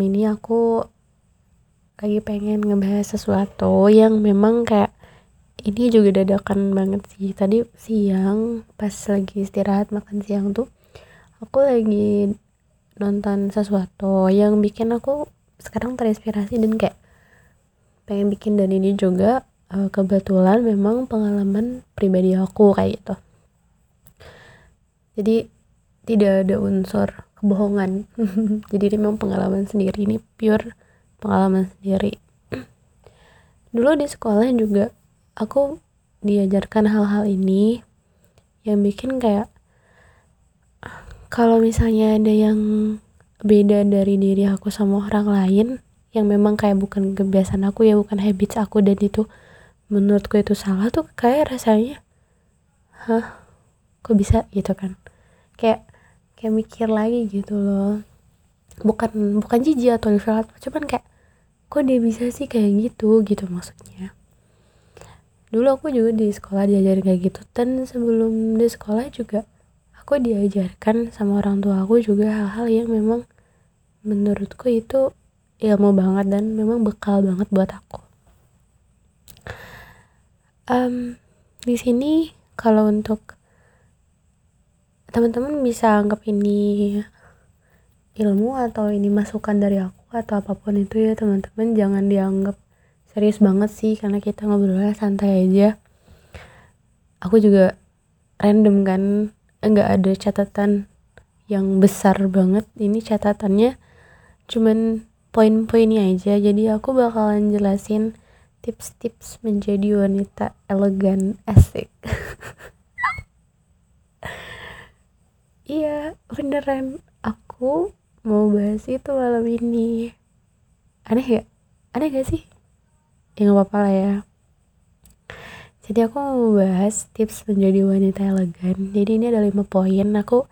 Ini aku lagi pengen ngebahas sesuatu yang memang kayak ini juga dadakan banget sih. Tadi siang pas lagi istirahat makan siang tuh aku lagi nonton sesuatu yang bikin aku sekarang terinspirasi dan kayak pengen bikin dan ini juga uh, kebetulan memang pengalaman pribadi aku kayak gitu. Jadi tidak ada unsur kebohongan. Jadi ini memang pengalaman sendiri. Ini pure pengalaman sendiri. Dulu di sekolah juga aku diajarkan hal-hal ini yang bikin kayak kalau misalnya ada yang beda dari diri aku sama orang lain yang memang kayak bukan kebiasaan aku ya bukan habits aku dan itu menurutku itu salah tuh kayak rasanya hah? Kok bisa? Gitu kan. Kayak kayak mikir lagi gitu loh. Bukan bukan jijik atau ilfil cuman kayak kok dia bisa sih kayak gitu gitu maksudnya. Dulu aku juga di sekolah diajarin kayak gitu dan sebelum di sekolah juga aku diajarkan sama orang tua aku juga hal-hal yang memang menurutku itu ilmu banget dan memang bekal banget buat aku. Um, di sini kalau untuk teman-teman bisa anggap ini ilmu atau ini masukan dari aku atau apa pun itu ya teman-teman. Jangan dianggap serius banget sih karena kita ngobrolnya santai aja. Aku juga random kan enggak ada catatan yang besar banget. Ini catatannya cuman poin-poinnya aja. Jadi aku bakalan jelasin tips-tips menjadi wanita elegan asik iya beneran. Aku mau bahas itu malam ini. Aneh ya? Aneh gak sih? Ya nggak apa-apa lah ya. Jadi aku mau bahas tips menjadi wanita elegan. Jadi ini ada lima poin. Aku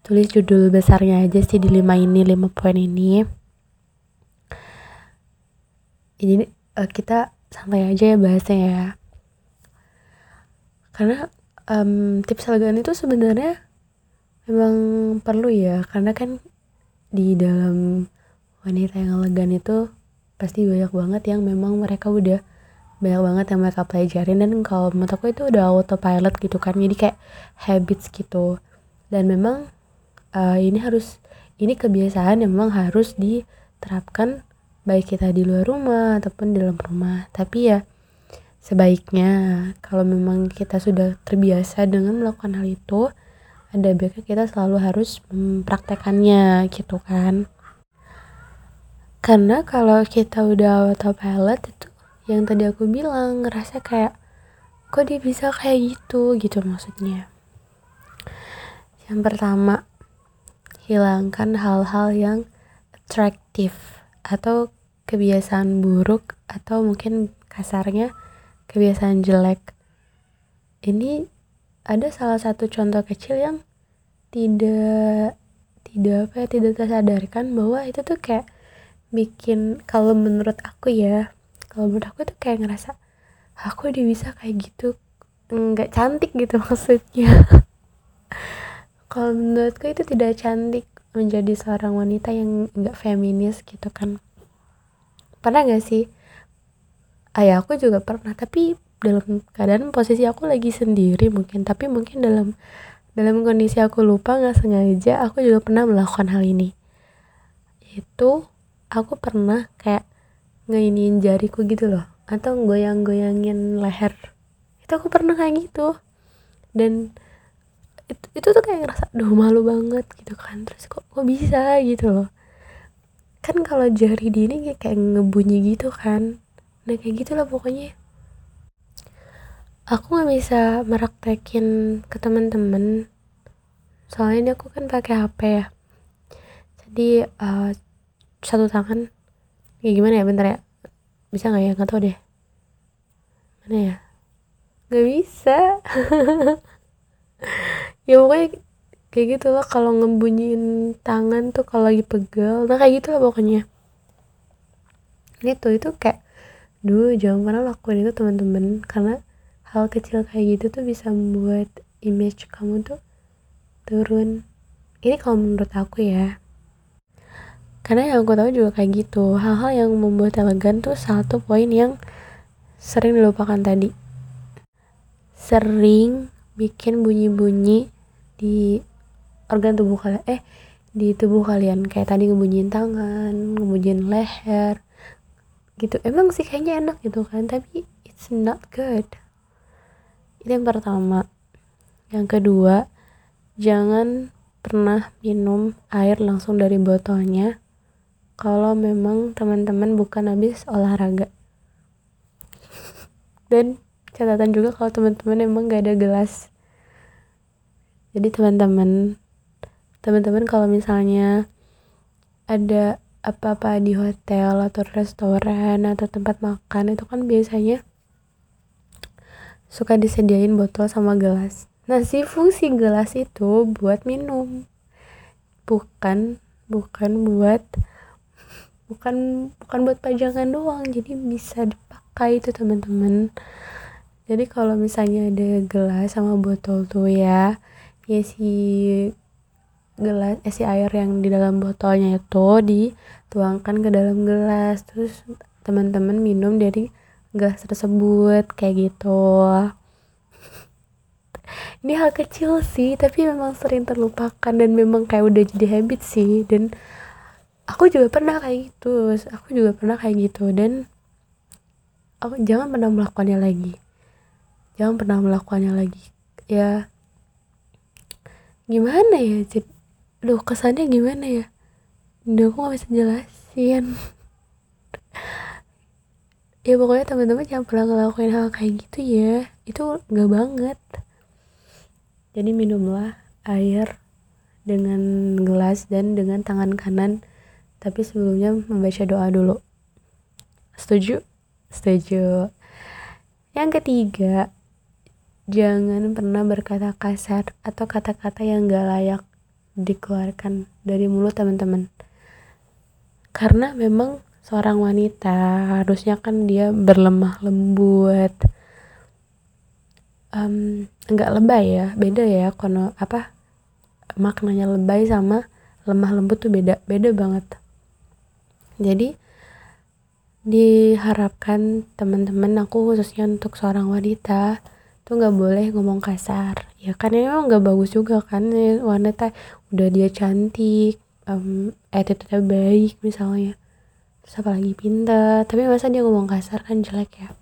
tulis judul besarnya aja sih di lima ini lima poin ini. Jadi uh, kita santai aja ya bahasnya ya. Karena um, tips elegan itu sebenarnya memang perlu ya karena kan di dalam wanita yang elegan itu pasti banyak banget yang memang mereka udah banyak banget yang mereka pelajarin. Dan kalau menurut aku itu udah autopilot gitu kan jadi kayak habits gitu. Dan memang uh, ini harus ini kebiasaan yang memang harus diterapkan baik kita di luar rumah ataupun di dalam rumah. Tapi ya sebaiknya kalau memang kita sudah terbiasa dengan melakukan hal itu ada baiknya kita selalu harus mempraktekannya gitu kan. Karena kalau kita udah autopilot itu yang tadi aku bilang ngerasa kayak kok dia bisa kayak gitu? Gitu maksudnya. Yang pertama hilangkan hal-hal yang atraktif atau kebiasaan buruk atau mungkin kasarnya kebiasaan jelek. Ini ada salah satu contoh kecil yang tidak tidak apa ya tidak tersadarkan bahwa itu tuh kayak bikin kalau menurut aku ya kalau menurut aku tuh kayak ngerasa aku dia bisa kayak gitu nggak cantik gitu maksudnya. Kalau menurutku itu tidak cantik menjadi seorang wanita yang nggak feminis gitu kan. Pernah gak sih? Ayah aku juga pernah tapi dalam keadaan posisi aku lagi sendiri mungkin tapi mungkin dalam dalam kondisi aku lupa nggak sengaja aku juga pernah melakukan hal ini. Itu aku pernah kayak ngeinin jariku gitu loh atau goyang-goyangin leher. Itu aku pernah kayak gitu. Dan itu, itu tuh kayak ngerasa duh malu banget gitu kan. Terus kok kok bisa gitu loh. Kan kalau jari di ini kayak ngebunyi gitu kan. Nah kayak gitu loh pokoknya aku nggak bisa meraktekin ke teman-teman. Soalnya ini aku kan pakai HP ya. Jadi uh, satu tangan. Ya gimana ya? Bentar ya. Bisa nggak ya? Nggak tahu deh. Mana ya? Nggak bisa. Ya pokoknya kayak gitu loh kalau ngebunyiin tangan tuh kalau lagi pegel. Nah kayak gitu lah pokoknya. Itu itu kayak dulu jangan pernah lakuin itu teman-teman. Karena hal kecil kayak gitu tuh bisa membuat image kamu tuh turun. Ini kalau menurut aku ya. Karena yang aku tahu juga kayak gitu hal-hal yang membuat elegan tuh satu poin yang sering dilupakan tadi. Sering bikin bunyi-bunyi di organ tubuh kalian eh di tubuh kalian. Kayak tadi ngebunyiin tangan ngebunyiin leher gitu. Emang sih kayaknya enak gitu kan tapi it's not good itu yang pertama. Yang kedua jangan pernah minum air langsung dari botolnya kalau memang teman-teman bukan habis olahraga. Dan catatan juga kalau teman-teman emang gak ada gelas. Jadi teman-teman teman-teman kalau misalnya ada apa-apa di hotel atau restoran atau tempat makan itu kan biasanya suka disediain botol sama gelas. Nah si fungsi gelas itu buat minum. Bukan bukan buat bukan bukan buat pajangan doang. Jadi bisa dipakai itu teman-teman. Jadi kalau misalnya ada gelas sama botol tuh ya ya si gelas eh, si air yang di dalam botolnya itu dituangkan ke dalam gelas. Terus teman-teman minum dari gelas tersebut kayak gitu. Ini hal kecil sih tapi memang sering terlupakan dan memang kayak udah jadi habit sih. Dan aku juga pernah kayak gitu aku juga pernah kayak gitu. Dan aku jangan pernah melakukannya lagi. Jangan pernah melakukannya lagi. Ya gimana ya jadi duh kesannya gimana ya? Duh aku gak bisa jelasin ya pokoknya teman-teman jangan pernah ngelakuin hal kayak gitu ya. Itu nggak banget. Jadi minumlah air dengan gelas dan dengan tangan kanan. Tapi sebelumnya membaca doa dulu. Setuju? Setuju. Yang ketiga Jangan pernah berkata kasar atau kata-kata yang gak layak dikeluarkan dari mulut teman-teman. Karena memang seorang wanita harusnya kan dia berlemah lembut. Um, enggak lebay ya, beda ya kono apa maknanya lebay sama lemah lembut tuh beda, beda banget. Jadi diharapkan teman-teman aku khususnya untuk seorang wanita tuh nggak boleh ngomong kasar ya kan emang nggak bagus juga kan ya, wanita udah dia cantik um, attitude baik misalnya terus apalagi pintar tapi masa dia ngomong kasar kan jelek ya.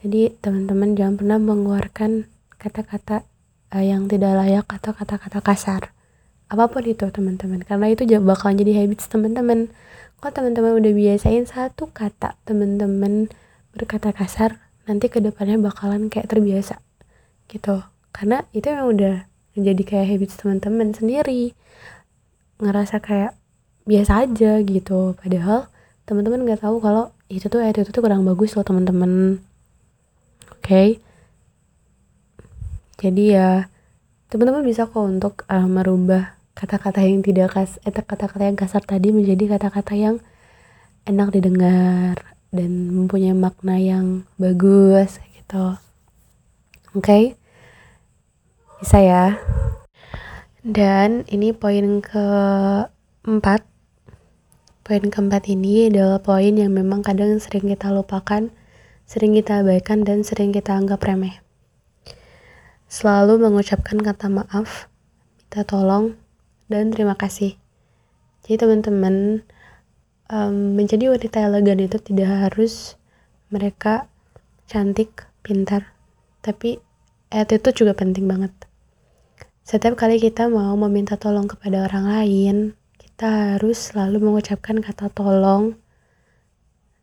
Jadi teman-teman jangan pernah mengeluarkan kata-kata uh, yang tidak layak atau kata-kata kasar. Apa pun itu teman-teman. Karena itu bakal jadi habits teman-teman. Kalau teman-teman udah biasain satu kata teman-teman berkata kasar nanti ke depannya bakalan kayak terbiasa. Gitu. Karena itu yang udah menjadi kayak habits teman-teman sendiri. Ngerasa kayak biasa aja gitu. Padahal teman-teman nggak tahu kalau itu tuh itu tuh kurang bagus loh teman-teman oke okay? jadi ya teman-teman bisa kok untuk uh, merubah kata-kata yang tidak kas eh kata-kata yang kasar tadi menjadi kata-kata yang enak didengar dan mempunyai makna yang bagus gitu oke okay? bisa ya dan ini poin keempat poin keempat ini adalah poin yang memang kadang sering kita lupakan sering kita abaikan dan sering kita anggap remeh selalu mengucapkan kata maaf minta tolong dan terima kasih jadi teman-teman um, menjadi wanita elegan itu tidak harus mereka cantik, pintar, tapi attitude juga penting banget. Setiap kali kita mau meminta tolong kepada orang lain, kita harus selalu mengucapkan kata tolong.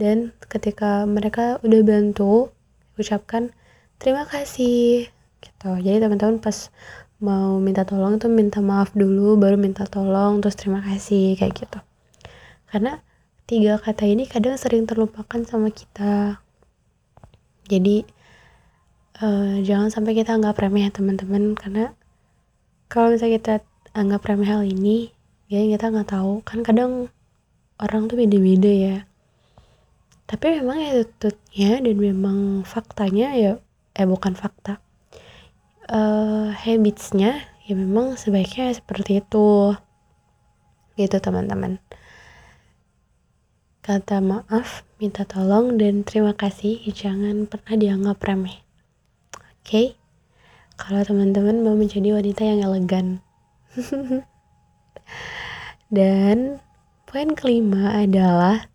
Dan ketika mereka udah bantu, ucapkan terima kasih. Gitu. Jadi teman-teman pas mau minta tolong itu minta maaf dulu, baru minta tolong, terus terima kasih kayak gitu. Karena tiga kata ini kadang sering terlupakan sama kita jadi uh, jangan sampai kita anggap remeh ya teman-teman karena kalau misalnya kita anggap remeh hal ini ya kita nggak tahu kan kadang orang tuh beda-beda ya tapi memang attitude-nya dan memang faktanya ya eh bukan fakta uh, habitsnya ya memang sebaiknya seperti itu gitu teman-teman kata maaf, minta tolong, dan terima kasih jangan pernah dianggap remeh. Oke? Okay? Kalau teman-teman mau menjadi wanita yang elegan. dan poin kelima adalah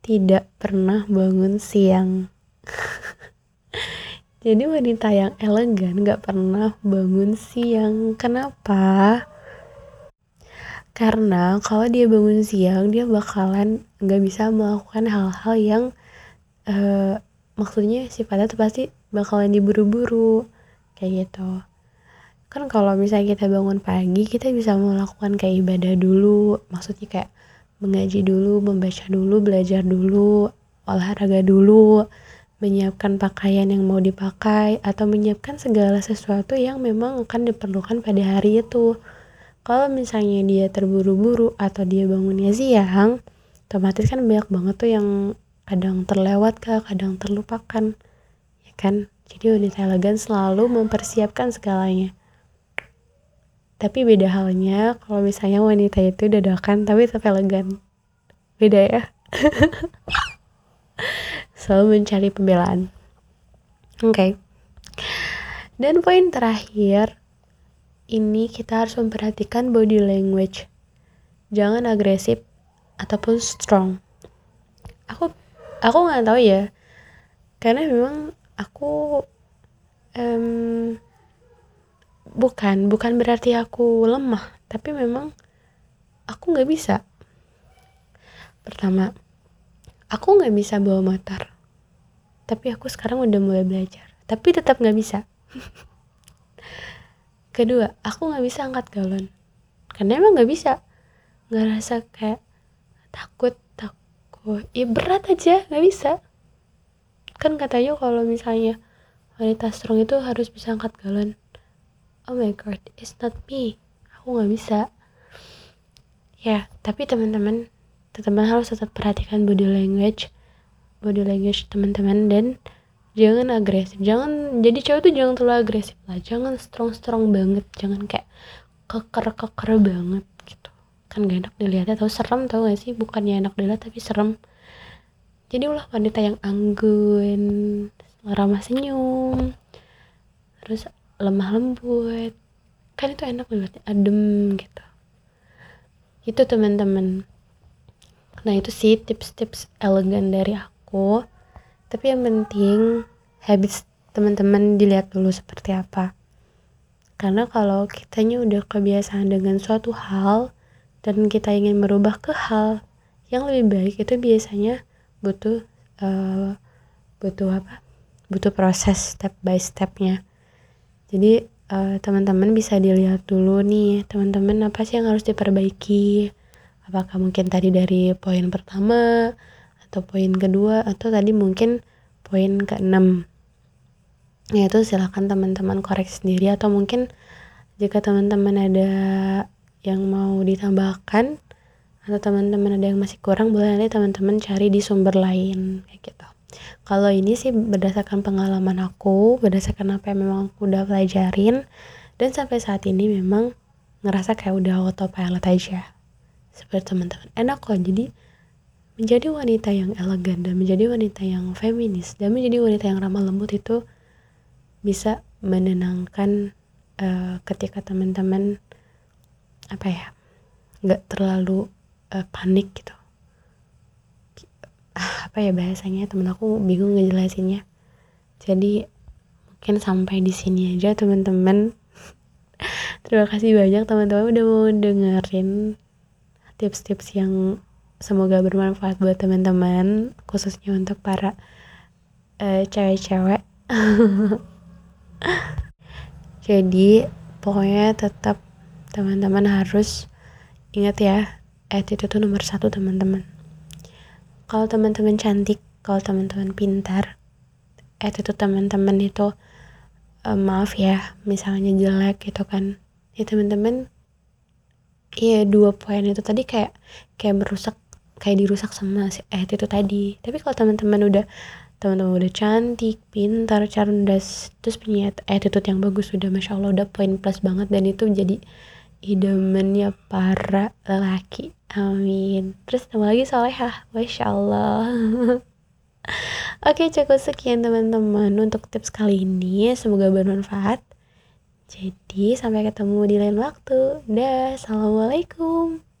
tidak pernah bangun siang. Jadi wanita yang elegan gak pernah bangun siang. Kenapa? Karena kalau dia bangun siang, dia bakalan gak bisa melakukan hal-hal yang uh, maksudnya sifatnya tuh pasti bakalan diburu-buru kayak gitu. Kan kalau misalnya kita bangun pagi, kita bisa melakukan kayak ibadah dulu, maksudnya kayak mengaji dulu, membaca dulu, belajar dulu, olahraga dulu menyiapkan pakaian yang mau dipakai atau menyiapkan segala sesuatu yang memang akan diperlukan pada hari itu. Kalau misalnya dia terburu-buru atau dia bangunnya siang, otomatis kan banyak banget tuh yang kadang terlewat kah, kadang terlupakan. Ya kan? Jadi wanita elegan selalu mempersiapkan segalanya. Tapi beda halnya kalau misalnya wanita itu dadakan tapi tetap elegan. Beda ya. selalu mencari pembelaan oke okay. dan poin terakhir ini kita harus memperhatikan body language jangan agresif ataupun strong aku aku nggak tahu ya karena memang aku um, bukan bukan berarti aku lemah tapi memang aku nggak bisa. Pertama aku nggak bisa bawa motor tapi aku sekarang udah mulai belajar tapi tetap nggak bisa. Kedua aku nggak bisa angkat galon karena emang nggak bisa. Nggak rasa kayak takut takut. Ya berat aja nggak bisa. Kan katanya kalau misalnya wanita strong itu harus bisa angkat galon oh my god it's not me. Aku nggak bisa. Ya tapi teman-teman teman-teman harus tetap perhatikan body language body language teman-teman dan jangan agresif. Jangan jadi cowok tuh jangan terlalu agresif lah. Jangan strong strong banget. Jangan kayak keker keker banget gitu. Kan gak enak dilihatnya tau serem tau gak sih? Bukannya enak dilihat tapi serem. Jadi ulah wanita yang anggun ramah senyum. Terus lemah lembut. Kan itu enak dilihatnya adem gitu. Itu teman-teman. Nah itu sih tips-tips elegan dari aku. Aku tapi yang penting habis teman-teman dilihat dulu seperti apa. Karena kalau kitanya udah kebiasaan dengan suatu hal dan kita ingin merubah ke hal yang lebih baik itu biasanya butuh uh, butuh apa? Butuh proses step by stepnya jadi uh, teman-teman bisa dilihat dulu nih teman-teman apa sih yang harus diperbaiki? Apakah mungkin tadi dari poin pertama atau poin kedua atau tadi mungkin poin keenam? Yaitu silahkan teman-teman koreksi sendiri atau mungkin jika teman-teman ada yang mau ditambahkan atau teman-teman ada yang masih kurang boleh nanti teman-teman cari di sumber lain kayak gitu kalau ini sih berdasarkan pengalaman aku berdasarkan apa yang memang aku udah pelajarin dan sampai saat ini memang ngerasa kayak udah autopilot aja. Seperti teman-teman. Enak kok jadi menjadi wanita yang elegan dan menjadi wanita yang feminis dan menjadi wanita yang ramah lembut itu bisa menenangkan uh, ketika teman-teman apa ya nggak terlalu uh, panik gitu apa ya bahasanya temen aku bingung ngejelasinnya. Jadi mungkin sampai di sini aja teman-teman terima kasih banyak teman-teman udah mau dengerin tips-tips yang semoga bermanfaat buat teman-teman khususnya untuk para uh, cewek-cewek. Jadi pokoknya tetap teman-teman harus ingat ya attitude itu nomor satu teman-teman kalau teman-teman cantik kalau teman-teman pintar attitude teman-teman itu uh, maaf ya misalnya jelek gitu kan. Ya teman-teman Iya dua poin itu tadi kayak kayak merusak kayak dirusak sama si eh itu tadi. Tapi kalau teman-teman udah teman-teman udah cantik pintar cerdas terus punya attitude yang bagus sudah masya allah udah poin plus banget dan itu jadi idamannya para lelaki. Amin. Terus tambah lagi solehah masya Allah. Oke cukup sekian teman-teman untuk tips kali ini. Semoga bermanfaat. Jadi sampai ketemu di lain waktu. Dah assalamualaikum